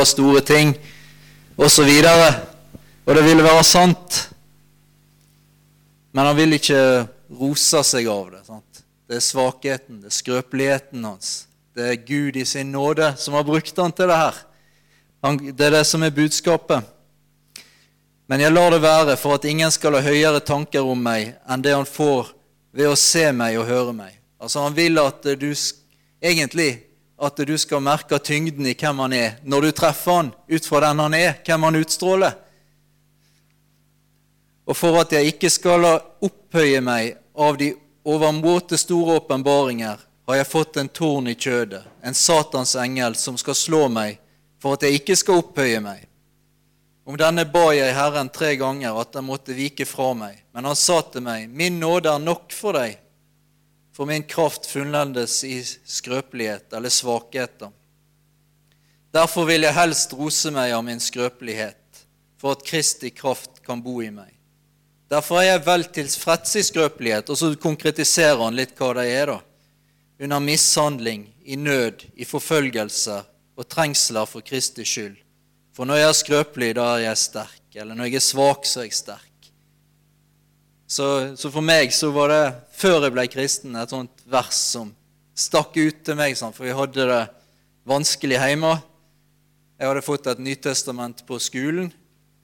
gjøre store ting, osv. Og, og det ville være sant. Men han vil ikke rose seg av det. Sant? Det er svakheten, det er skrøpeligheten hans. Det er Gud i sin nåde som har brukt han til det her. Han, det er det som er budskapet. Men jeg lar det være for at ingen skal ha høyere tanker om meg enn det han får ved å se meg og høre meg. Altså Han vil at du egentlig at du skal merke tyngden i hvem han er, når du treffer han ut fra den han er, hvem han utstråler. Og for at jeg ikke skal opphøye meg av de overmåte store åpenbaringer, har jeg fått en torn i kjødet, en Satans engel som skal slå meg, for at jeg ikke skal opphøye meg. Om denne ba jeg Herren tre ganger at han måtte vike fra meg, men han sa til meg, Min nåde er nok for deg for min kraft funnendes i skrøpelighet eller svakheter. Derfor vil jeg helst rose meg av min skrøpelighet, for at Kristi kraft kan bo i meg. Derfor er jeg vel tilfreds i skrøpelighet, og så konkretiserer han litt hva det er, da. Under mishandling, i nød, i forfølgelser og trengsler for Kristi skyld. For når jeg er skrøpelig, da er jeg sterk. Eller når jeg er svak, så er jeg sterk. Så, så, for meg så var det, før jeg ble kristen, et sånt vers som stakk ut til meg, sånn, for jeg hadde det vanskelig hjemme. Jeg hadde fått et Nytestament på skolen.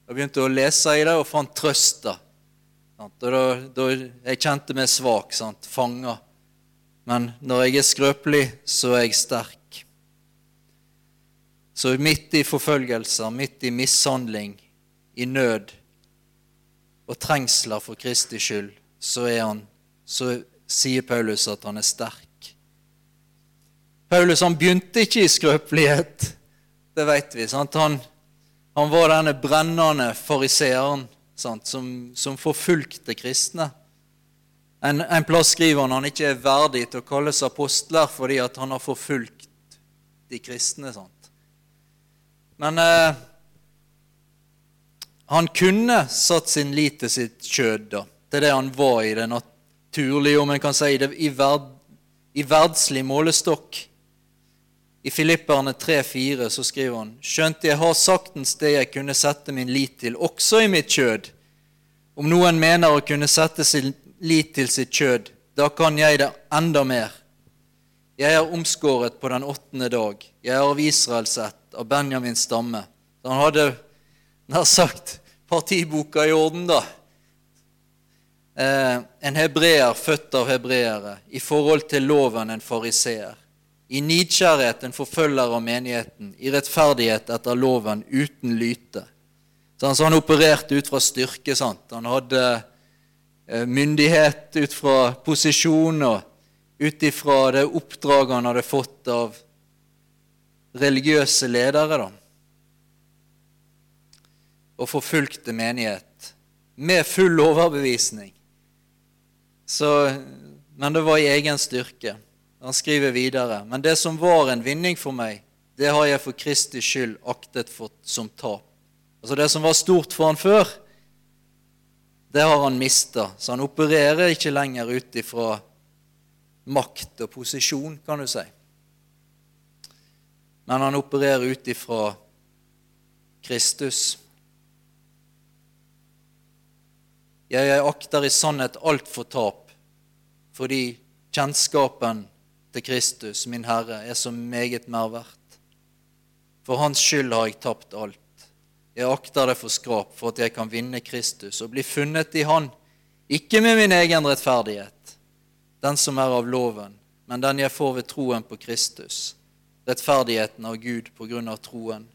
Jeg begynte å lese i det og fant trøst. da. Da, da Jeg kjente meg svak, sant? fanga. Men når jeg er skrøpelig, så er jeg sterk. Så midt i forfølgelser, midt i mishandling, i nød, og trengsler for Kristi skyld, så, er han, så sier Paulus at han er sterk. Paulus han begynte ikke i skrøpelighet, det vet vi. Han, han, var denne brennende fariseeren som, som, forfulgte kristne. En, en, plass skriver han han ikke er verdig til å kalles apostler fordi han har forfulgt de kristne. Sant? Men eh, han kunne satt sin lit til sitt kjød, da, til det han var i det naturlige, om en kan si det, i, verd, i verdslig målestokk. I Filipperne 3,4 så skriver han.: Skjønt jeg har saktens det jeg kunne sette min lit til, også i mitt kjød. Om noen mener å kunne sette sin lit til sitt kjød, da kan jeg det enda mer. Jeg er omskåret på den åttende dag. Jeg er av Israels ett, av Benjamins stamme. Så han hadde nær sagt partiboka i orden, da. Eh, en hebreer født av hebreere, i forhold til loven en fariseer. I nidkjærhet en forfølger av menigheten, i rettferdighet etter loven uten lyte. Så han opererte ut fra styrke. sant? Han hadde eh, myndighet ut fra posisjon og ut ifra det oppdraget han hadde fått av religiøse ledere. da og forfulgte menighet med full overbevisning. Så, men det var i egen styrke. Han skriver videre.: Men det som var en vinning for meg, det har jeg for Kristi skyld aktet for som tap. Altså det som var stort for han før, det har han mista. Så han opererer ikke lenger ut ifra makt og posisjon, kan du si. Men han opererer ut ifra Kristus. Jeg akter i sannhet alt for tap, fordi kjennskapen til Kristus, min Herre, er så meget mer verdt. For Hans skyld har jeg tapt alt. Jeg akter det for skrap for at jeg kan vinne Kristus og bli funnet i Han, ikke med min egen rettferdighet, den som er av loven, men den jeg får ved troen på Kristus, rettferdigheten av Gud på grunn av troen.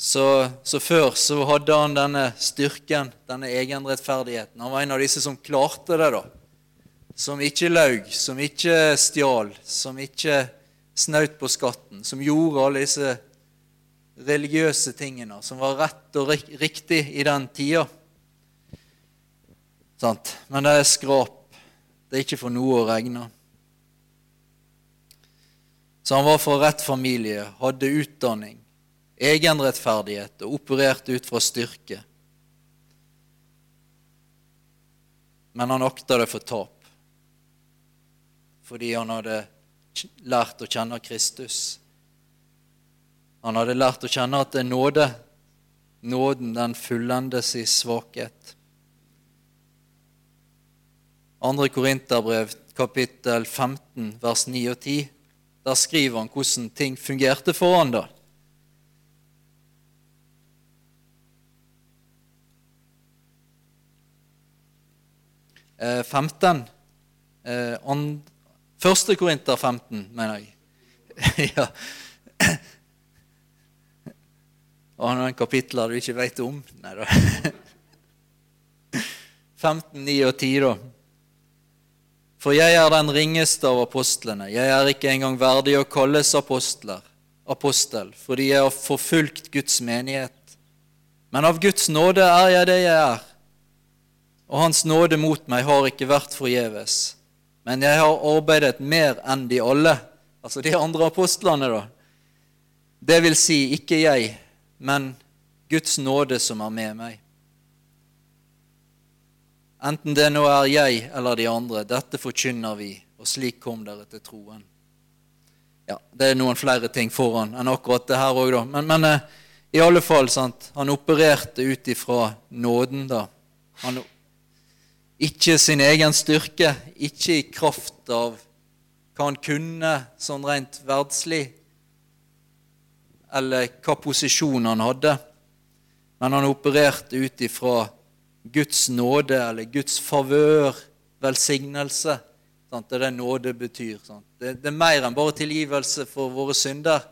Så, så, før så hadde han denne styrken, denne egenrettferdigheten. Han var en av disse som klarte det, da. Som ikke laug, som ikke stjal, som ikke snaut på skatten. Som gjorde alle disse religiøse tingene som var rett og riktig i den tida. Sant? Men det er skrap. Det er ikke for noe å regne. Så han var fra rett familie, hadde utdanning egenrettferdighet og opererte ut fra styrke. Men han akta det for tap, fordi han hadde lært å kjenne Kristus. Han hadde lært å kjenne at det er nåde. Nåden, den fullendes i svakhet. Andre Korinterbrev, kapittel 15, vers 9 og 10. Der skriver han hvordan ting fungerte for han da. 15. Eh, første Korinter 15, mener jeg. ja. Og noen kapitler du ikke vet om? Nei da. 15, 9 og 10, da. For jeg er den ringeste av apostlene. Jeg er ikke engang verdig å kalles apostler, apostel, fordi jeg har forfulgt Guds menighet. Men av Guds nåde er jeg det jeg er, og Hans nåde mot meg har ikke vært forgjeves. Men jeg har arbeidet mer enn de alle, altså de andre apostlene, da. Det vil si, ikke jeg, men Guds nåde som er med meg. Enten det nå er jeg eller de andre, dette forkynner vi, og slik kom dere til troen. Ja, Det er noen flere ting foran enn akkurat det her òg, da. Men, men eh, i alle fall, sant, han opererte ut ifra nåden, da. Han, ikke sin egen styrke, ikke i kraft av hva han kunne sånn rent verdslig, eller hva posisjon han hadde, men han opererte ut ifra Guds nåde eller Guds favør, velsignelse. Sant? Det er det nåde betyr. Det, det, er mer enn bare tilgivelse for våre synder.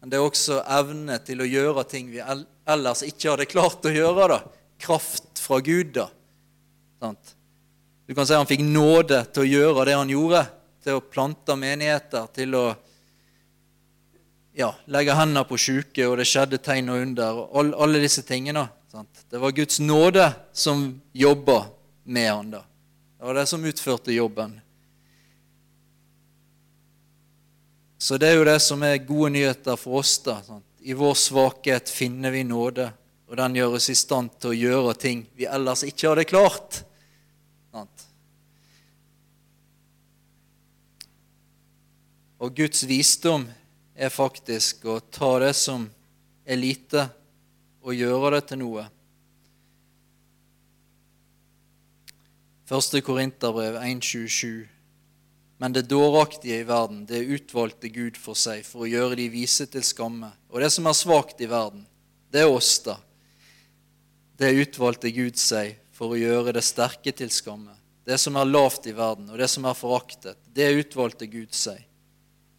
Men det er også evne til å gjøre ting vi ellers ikke hadde klart å gjøre. da. Kraft fra Gud. da. Sant? Du kan si Han fikk nåde til å gjøre det han gjorde. Til å plante menigheter, til å ja, legge hendene på syke, og det skjedde tegn og under. og Alle disse tingene. Sant? Det var Guds nåde som jobba med han da. Det var det som utførte jobben. Så det er jo det som er gode nyheter for oss. da. Sant? I vår svakhet finner vi nåde, og den gjør oss i stand til å gjøre ting vi ellers ikke hadde klart. Sant? Og Guds visdom er faktisk å ta det som er lite, og gjøre det til noe. Første Korinterbrev 1.27. Men det dåraktige i verden, det utvalgte Gud for seg for å gjøre de vise til skamme. Og det som er svakt i verden, det er oss, da. Det utvalgte Gud seg for å gjøre det sterke til skamme. Det som er lavt i verden, og det som er foraktet, det utvalgte Gud seg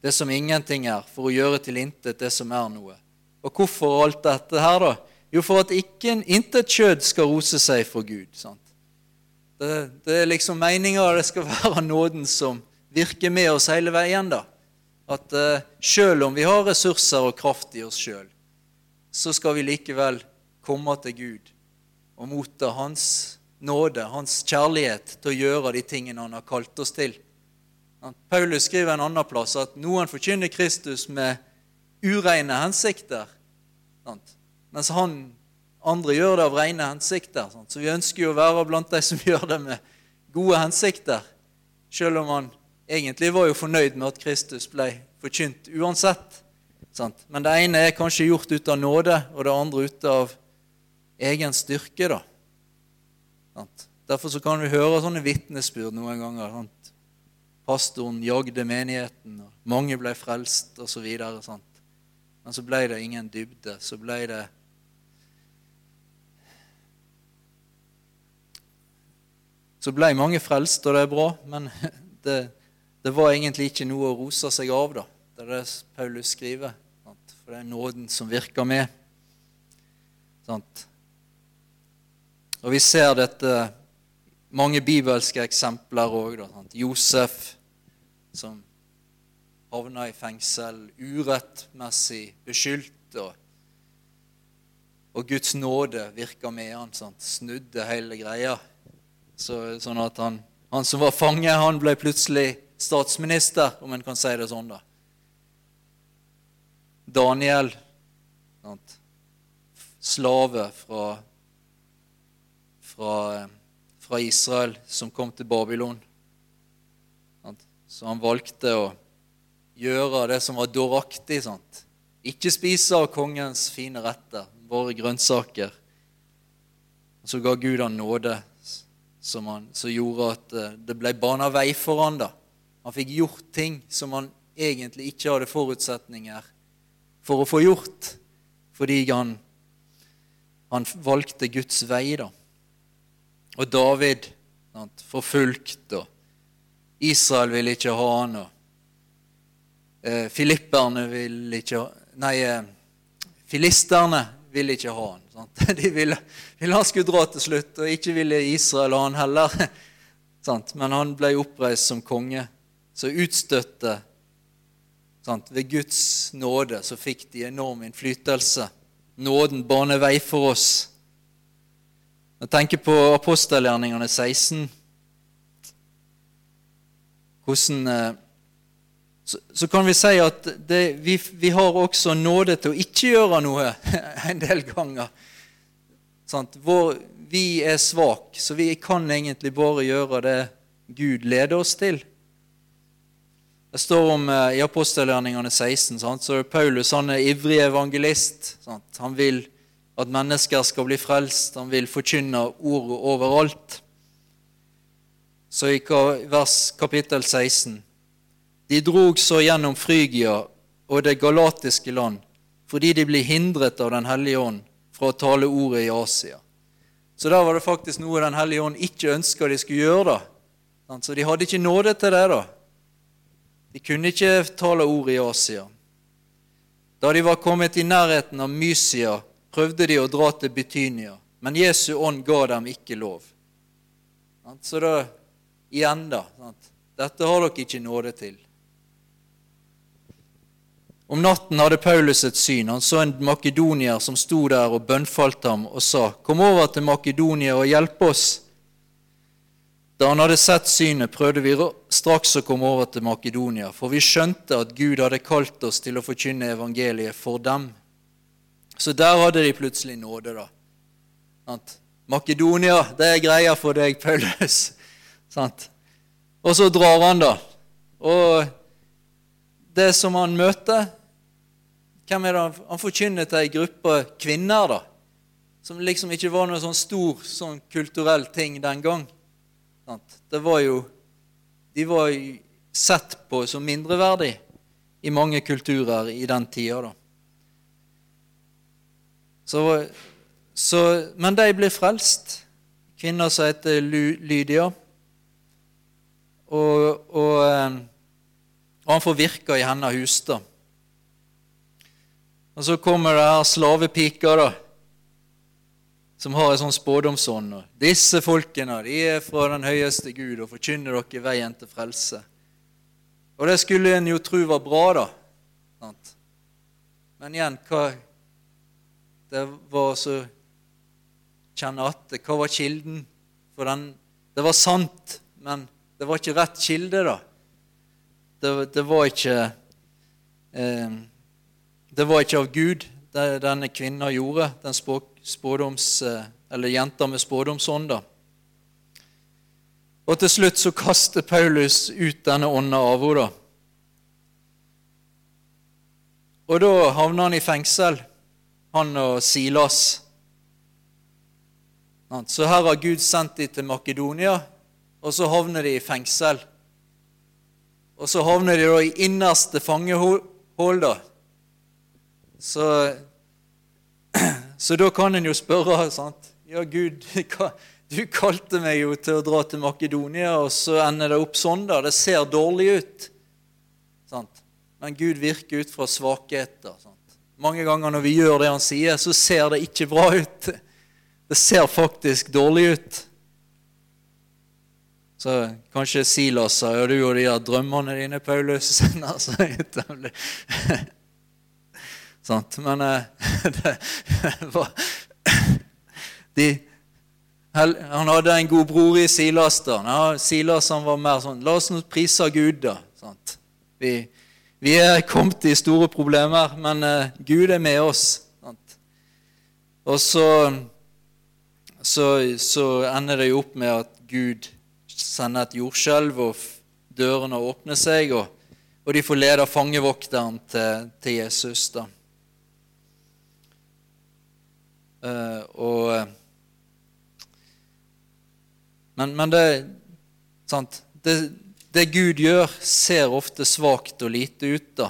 det som ingenting er, for å gjøre til intet det som er noe. Og hvorfor alt dette her, da? Jo, for at ikke intet kjød skal rose seg for Gud. sant? Det, det er liksom meninga det skal være nåden som virker med oss hele veien. da. At uh, selv om vi har ressurser og kraft i oss sjøl, så skal vi likevel komme til Gud og motta Hans nåde, Hans kjærlighet til å gjøre de tingene Han har kalt oss til. Paulus skriver en annen plass at noen forkynner Kristus med ureine hensikter, mens han andre gjør det av rene hensikter. Så vi ønsker jo å være blant de som gjør det med gode hensikter, selv om han egentlig var jo fornøyd med at Kristus ble forkynt uansett. Men det ene er kanskje gjort ut av nåde, og det andre ut av egen styrke. da. Derfor kan vi høre sånne vitnesbyrd noen ganger. Sant? Pastoren jagde menigheten, og mange ble frelst osv. Men så ble det ingen dybde. Så ble det Så ble mange frelst, og det er bra, men det, det var egentlig ikke noe å rose seg av. da. Det er det Paulus skriver. For det er nåden som virker med. Og vi ser dette mange bibelske eksempler òg. Josef som havna i fengsel urettmessig beskyldt. Og, og Guds nåde virka med han, sant? snudde hele greia. Så, sånn at han, han, som var fange, han ble plutselig statsminister, om en kan si det sånn. da. Daniel, sant? slave fra, fra, fra Israel, som kom til Babylon. Så han valgte å gjøre det som var dåraktig. Ikke spise av kongens fine retter, våre grønnsaker. Så ga Gud han nåde som, han, som gjorde at eh, det ble bana vei for han da. Han fikk gjort ting som han egentlig ikke hadde forutsetninger for å få gjort, fordi han, han valgte Guds vei. da. Og David sant, forfulgt, og Israel ville ikke ha han. og eh, Filipperne vil ikke Nei, eh, filisterne ville ikke ha han. Sant? De ville, ville, han skulle dra til slutt, og ikke ville Israel ha han heller. Sant? Men han ble oppreist som konge. Så utstøtte sant? Ved Guds nåde så fikk de enorm innflytelse. Nåden baner vei for oss. Jeg tenker på apostelgjerningene 16. Hvordan eh, så, så, kan vi si at det, vi, vi, har også nåde til å ikke gjøre noe en del ganger. Vår, vi er svake, så vi kan egentlig bare gjøre det Gud leder oss til. Det står om eh, i apostelgjerningene 16 sant? så Paulus han er ivrig evangelist. Sant? Han vil at mennesker skal bli frelst. Han vil forkynne ordet overalt. Så i vers kapittel 16 de drog så gjennom Frygia og det galatiske land fordi de ble hindret av Den hellige ånd fra å tale ordet i Asia. Så der var det faktisk noe Den hellige ånd ikke ønska de skulle gjøre. da. Så de hadde ikke nåde til det. da. De kunne ikke tale ordet i Asia. Da de var kommet i nærheten av Mysia, prøvde de å dra til Betynia, men Jesu ånd ga dem ikke lov. Så da igjen, da. Dette har dere ikke nåde til. Om natten hadde Paulus et syn. Han så en makedonier som sto der og bønnfalt ham og sa, Kom over til Makedonia og hjelp oss. Da han hadde sett synet, prøvde vi straks å komme over til Makedonia, for vi skjønte at Gud hadde kalt oss til å forkynne evangeliet for dem. Så der hadde de plutselig nåde, da. Makedonia, det er greia for deg, Paulus. Og så drar han, da. Og det som han møter, hvem er det han forkynner til ei gruppe kvinner, da? Som liksom ikke var noe sånn stor sånn kulturell ting den gang. Det var jo De var sett på som mindreverdig i mange kulturer i den tida, da. Så, så, men de ble frelst. Kvinner som heter Lydia. Og, og, eh, og han får virke i hennes hus. da. Og så kommer det her slavepiker, da, som har en sånn spådomsånd. Disse folkene de er fra den høyeste Gud og forkynner dere veien til frelse. Og det skulle en jo tro var bra, da. Men igjen, hva Det var så Kjenne at Hva var kilden? For den Det var sant, men det var ikke rett kilde, da. Det, det var ikke eh, det var ikke av Gud det denne kvinna gjorde, den spådoms, eh, eller jenta med spådomsånd. Og til slutt så kaster Paulus ut denne ånda av henne. Og da havner han i fengsel, han og Silas. Så her har Gud sendt dem til Makedonia, og så havner de i fengsel. Og så havner de da i innerste fangehold, da, så, så da kan en jo spørre sant? Ja, Gud, du kalte meg jo til å dra til Makedonia, og så ender det opp sånn, da. Det ser dårlig ut. Sant? Men Gud virker ut fra svakheter. Sant? Mange ganger når vi gjør det han sier, så ser det ikke bra ut. Det ser faktisk dårlig ut. Så kanskje Silas sa ja, du og de der drømmene dine, Paulus. Sant? Men eh, det var de, Han hadde en god bror i Silas. da. Ja, Silas han var mer sånn La oss nå prise Gud, da. Sant? Vi, vi er kommet i store problemer, men uh, Gud er med oss. Sant? Og så, så, så ender det jo opp med at Gud sender et jordskjelv, og dørene åpner seg. og og de får lede fangevokteren til, til Jesus. da. Uh, og, men, men det, sant, det, det Gud gjør, ser ofte svakt og lite ut. da.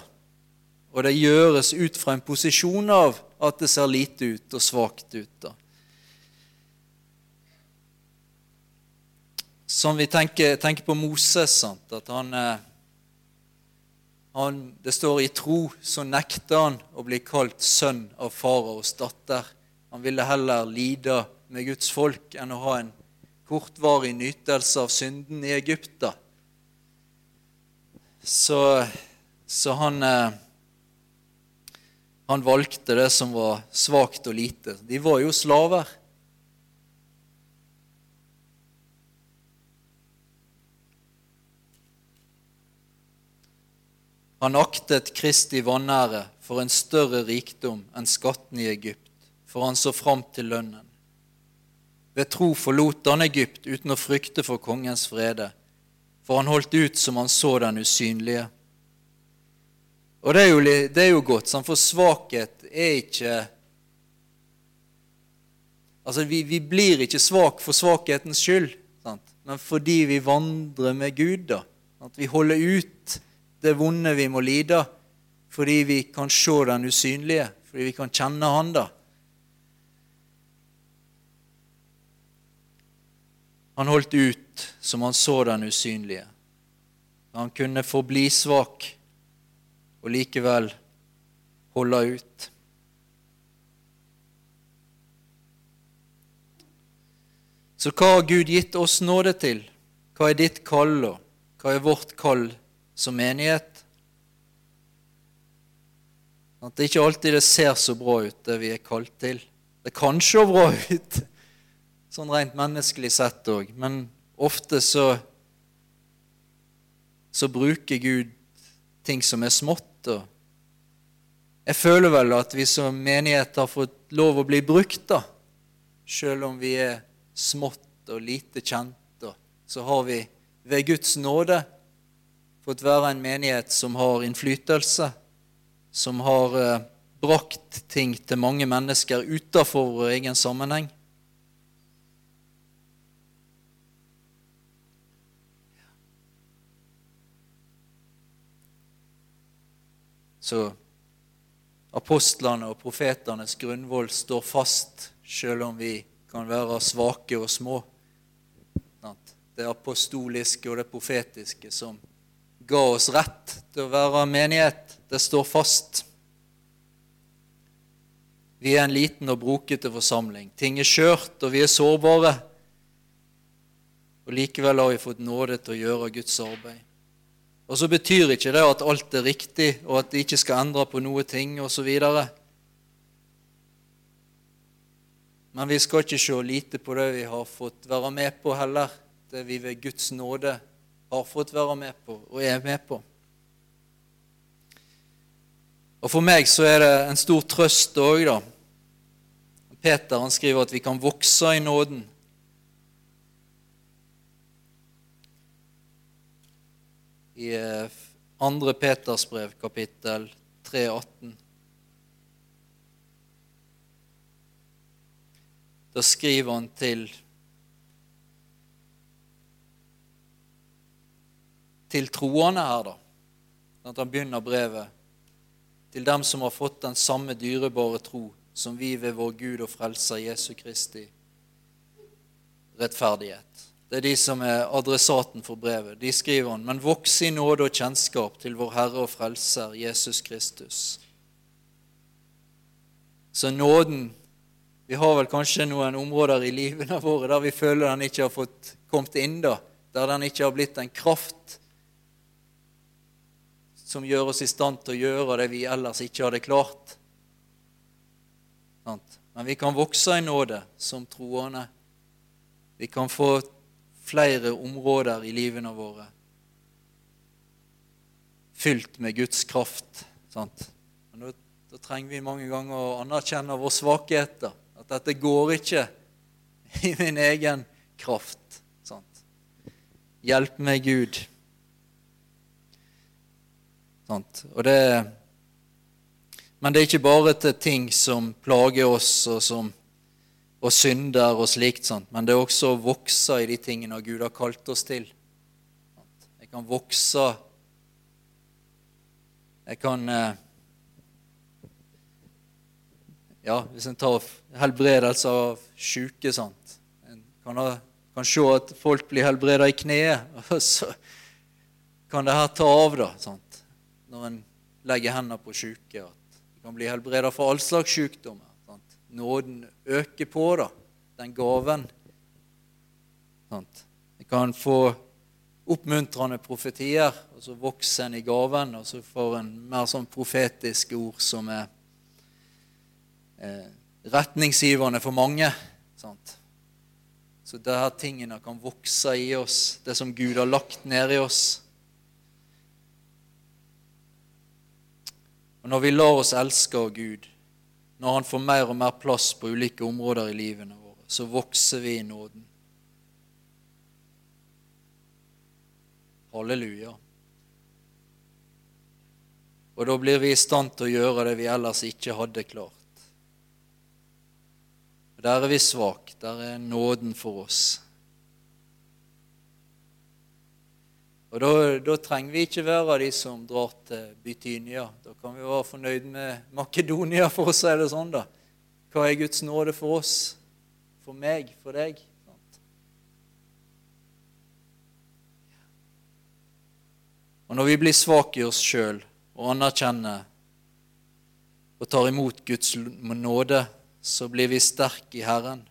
Og det gjøres ut fra en posisjon av at det ser lite ut og svakt ut. da. Som vi tenker, tenker på Moses, sant? at han, eh, han, Det står i tro så nekter han å bli kalt sønn av faraos datter. Han ville heller lide med Guds folk enn å ha en kortvarig nytelse av synden i Egypta. Så, så han, eh, han valgte det som var svakt og lite. De var jo slaver. Han aktet Kristi vanære for en større rikdom enn skatten i Egypt, for han så fram til lønnen. Ved tro forlot han Egypt uten å frykte for kongens frede, for han holdt ut som han så den usynlige. Og det er jo, det er jo godt, for svakhet er ikke Altså, vi, vi blir ikke svak for svakhetens skyld, sant? men fordi vi vandrer med Gud. da, At vi holder ut det vonde vi må lide, fordi vi kan se den usynlige, fordi vi kan kjenne Han da. Han holdt ut som han så den usynlige. Han kunne forbli svak og likevel holde ut. Så hva har Gud gitt oss nåde til? Hva er ditt kall, og hva er vårt kall som menighet. At det ikke alltid det ser så bra ut, det vi er kalt til. Det kan se bra ut, sånn rent menneskelig sett òg, men ofte så så bruker Gud ting som er smått. og Jeg føler vel at vi som menighet har fått lov å bli brukt, da. Selv om vi er smått og lite kjent, så har vi ved Guds nåde fått være en menighet som har innflytelse, som har eh, brakt ting til mange mennesker utenfor vår egen sammenheng. Så apostlene og profetenes grunnvoll står fast, selv om vi kan være svake og små. Det apostoliske og det profetiske som ga oss rett til å være menighet. Det står fast. Vi er en liten og brokete forsamling. Ting er skjørt, og vi er sårbare. Og likevel har vi fått nåde til å gjøre Guds arbeid. Og så betyr ikke det at alt er riktig, og at det ikke skal endre på noe ting osv. Men vi skal ikke se lite på det vi har fått være med på heller, det vi ved Guds nåde har fått være med på og er med på. Og For meg så er det en stor trøst òg, da. Peter han skriver at vi kan vokse i nåden. I 2. Peters brev, kapittel 3, 18. Da skriver han til til troende her, da. At han begynner brevet til dem som har fått den samme dyrebare tro som vi ved vår Gud og Frelser Jesu Kristi rettferdighet. Det er de som er adressaten for brevet. De skriver han, men voks i nåde og kjennskap til vår Herre og Frelser Jesus Kristus. Så nåden Vi har vel kanskje noen områder i livene våre der vi føler den ikke har fått kommet inn, da. Der den ikke har blitt en kraft som gjør oss i stand til å gjøre det vi ellers ikke hadde klart. Men vi kan vokse i nåde som troende. Vi kan få flere områder i livene våre fylt med Guds kraft. Sant? Men da, da, trenger vi mange ganger å anerkjenne vår svakheter. At dette går ikke i min egen kraft. Sant? Hjelp meg, Gud. Sant? Det, men det er ikke bare til ting som plager oss, og, som, og synder og slikt, sant? men det er også å vokse i de tingene Gud har kalt oss til. Jeg kan vokse Jeg kan eh, Ja, hvis en tar helbredelse av syke, sant. En kan, ha, kan se at folk blir helbreda i kneet, og så kan det her ta av, da. Sant? Når en legger hendene på syke. At de kan bli helbreda for all slags sykdommer. Sant? Nåden øker på, da. Den gaven. Sant? En kan få oppmuntrende profetier, og så vokser en i gaven, og så får en mer sånn profetiske ord som er eh, retningsgivende for mange. Sant? Så disse tingene kan vokse i oss, det som Gud har lagt ned i oss. Og Når vi lar oss elske av Gud, når Han får mer og mer plass på ulike områder i livene våre, så vokser vi i nåden. Halleluja. Og da blir vi i stand til å gjøre det vi ellers ikke hadde klart. Der er vi svake. Der er nåden for oss. Og da, da, trenger vi ikke være de som drar til Bytynia. Da kan vi være fornøyd med Makedonia, for å si det sånn. da. Hva er Guds nåde for oss? For meg? For deg? Og når vi blir svake i oss sjøl og anerkjenner og tar imot Guds nåde, så blir vi sterke i Herren.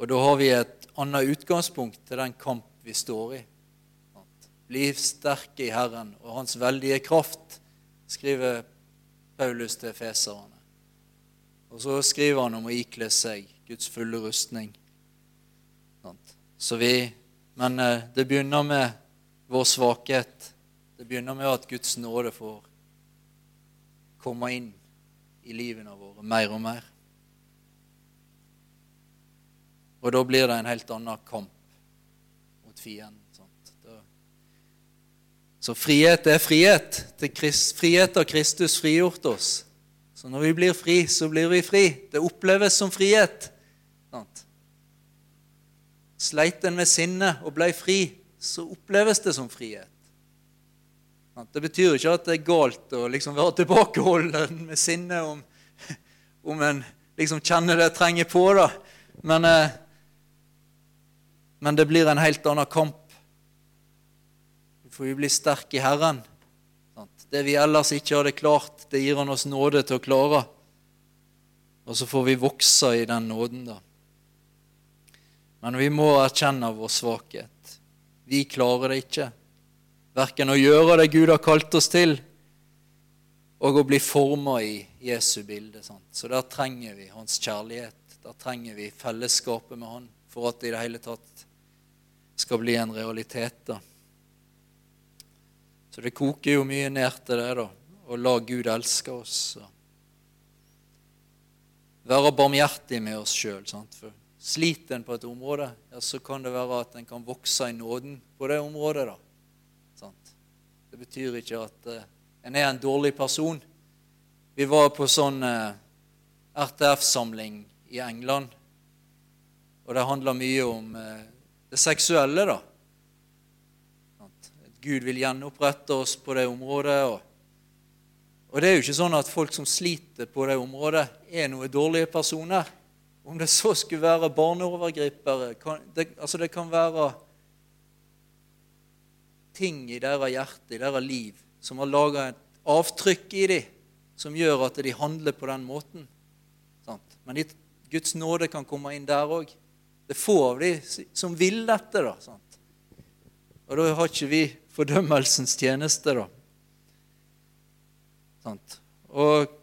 Og da har vi et annet utgangspunkt til den kamp vi står i. Bli sterke i Herren og Hans veldige kraft, skriver Paulus til feserne. Og så skriver han om å ikle seg Guds fulle rustning. Så vi, men eh, det begynner med vår svakhet. Det begynner med at Guds nåde får komme inn i livene våre mer og mer. Og da blir det en helt annen kamp mot fienden. Så frihet er frihet. frihet har Kristus frigjort oss. Så når vi blir fri, så blir vi fri. Det oppleves som frihet. Sleit en med sinne og ble fri, så oppleves det som frihet. Det betyr ikke at det er galt å liksom være tilbakeholden med sinne om, om en liksom kjenner det trenger på. da. Men, eh, men det blir en helt annen kamp. Du får jo bli sterke i Herren. Det vi ellers ikke hadde klart, det gir Han oss nåde til å klare. Og så får vi vokse i den nåden, da. Men vi må erkjenne vår svakhet. Vi klarer det ikke verken å gjøre det Gud har kalt oss til, og å bli forma i Jesu bilde. Sant? Så der trenger vi hans kjærlighet. Der trenger vi fellesskapet med han for at det i det hele tatt skal bli en realitet. da. Så det koker jo mye ned til det, da. Å la Gud elske oss. Være barmhjertig med oss sjøl. Sliter en på et område, ja, så kan det være at en kan vokse i nåden på det området. da. Det betyr ikke at uh, en er en dårlig person. Vi var på sånn uh, eh, RTF-samling i England, og det handler mye om uh, det seksuelle, da. At Gud vil gjenopprette oss på det området. Og, og det er jo ikke sånn at folk som sliter på det området, er noen dårlige personer. Om det så skulle være barneovergripere kan, det, altså det kan være ting i deres hjerte, i deres liv, som har laga et avtrykk i dem, som gjør at de handler på den måten. Men Guds nåde kan komme inn der òg. Det er få av de som vil dette. da. Sant? Og da har ikke vi fordømmelsens tjeneste, da. Sant? Og,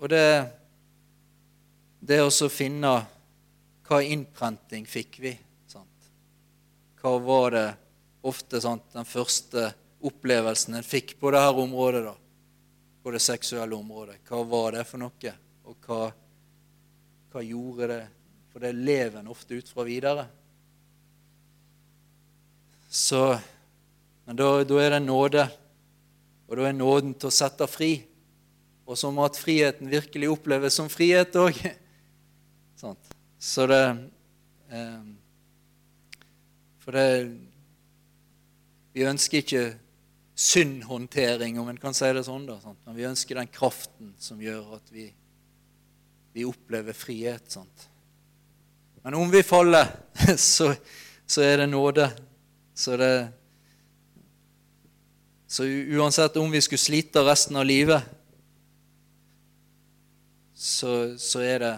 og det, det å finne hva innprenting fikk vi? Sant? Hva var det ofte sant, den første opplevelsen en fikk på dette området, da, på det seksuelle området. Hva var det for noe, og hva, hva gjorde det? For det lever en ofte ut fra videre. Så Men da, da er det nåde, og da er nåden til å sette fri. Og så må at friheten virkelig oppleves som frihet òg. Så det eh, For det Vi ønsker ikke syndhåndtering, om en kan si det sånn. da, sant? Men vi ønsker den kraften som gjør at vi, vi opplever frihet. sant? Men om vi faller, så, så er det nåde. Så, det, så uansett om vi skulle slite resten av livet, så, så er, det,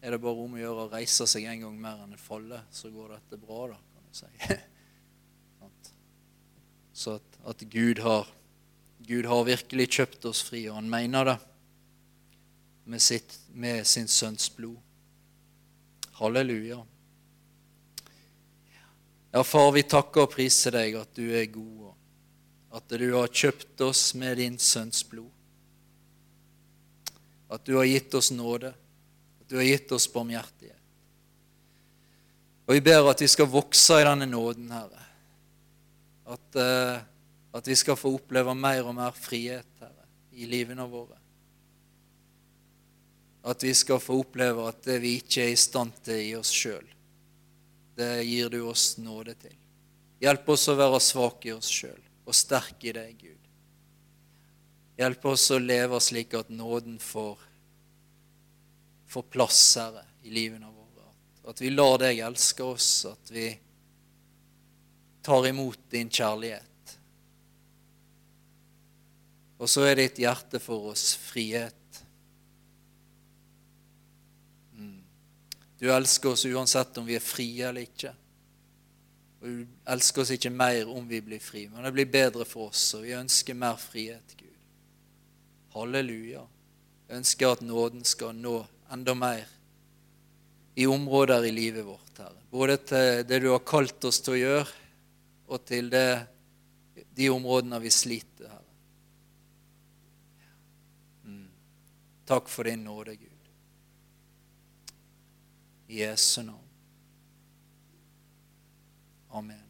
er, det, bare om å gjøre å reise seg en gang mer enn å falle, så går dette bra, da, kan du si. Så at, at Gud, har, Gud har virkelig kjøpt oss fri, og han mener det med, sitt, med sin sønns blod. Halleluja. Ja, far, vi takker og priser deg at du er god, og at du har kjøpt oss med din sønns blod. At du har gitt oss nåde, at du har gitt oss barmhjertighet. Og vi ber at vi skal vokse i denne nåden, Herre. At, uh, at vi skal få oppleve mer og mer frihet, Herre, i livene våre. At vi skal få oppleve at det vi ikke er i stand til i oss sjøl, det gir du oss nåde til. Hjelp oss å være svake i oss sjøl og sterke i deg, Gud. Hjelp oss å leve slik at nåden får, får plass, Herre, i livene våre. At vi lar deg elske oss, at vi tar imot din kjærlighet. Og så er ditt hjerte for oss frihet. Mm. Du elsker oss uansett om vi er frie eller ikke. Og du elsker oss ikke mer om vi blir fri, men det blir bedre for oss, og vi ønsker mer frihet, Gud. Halleluja. Jeg ønsker at nåden skal nå enda mer i områder i livet vårt, Herre. Både til det du har kalt oss til å gjøre, og til det, de områdene vi sliter, Herre. Mm. Takk for din nåde, Gud. I Jesu navn. Amen.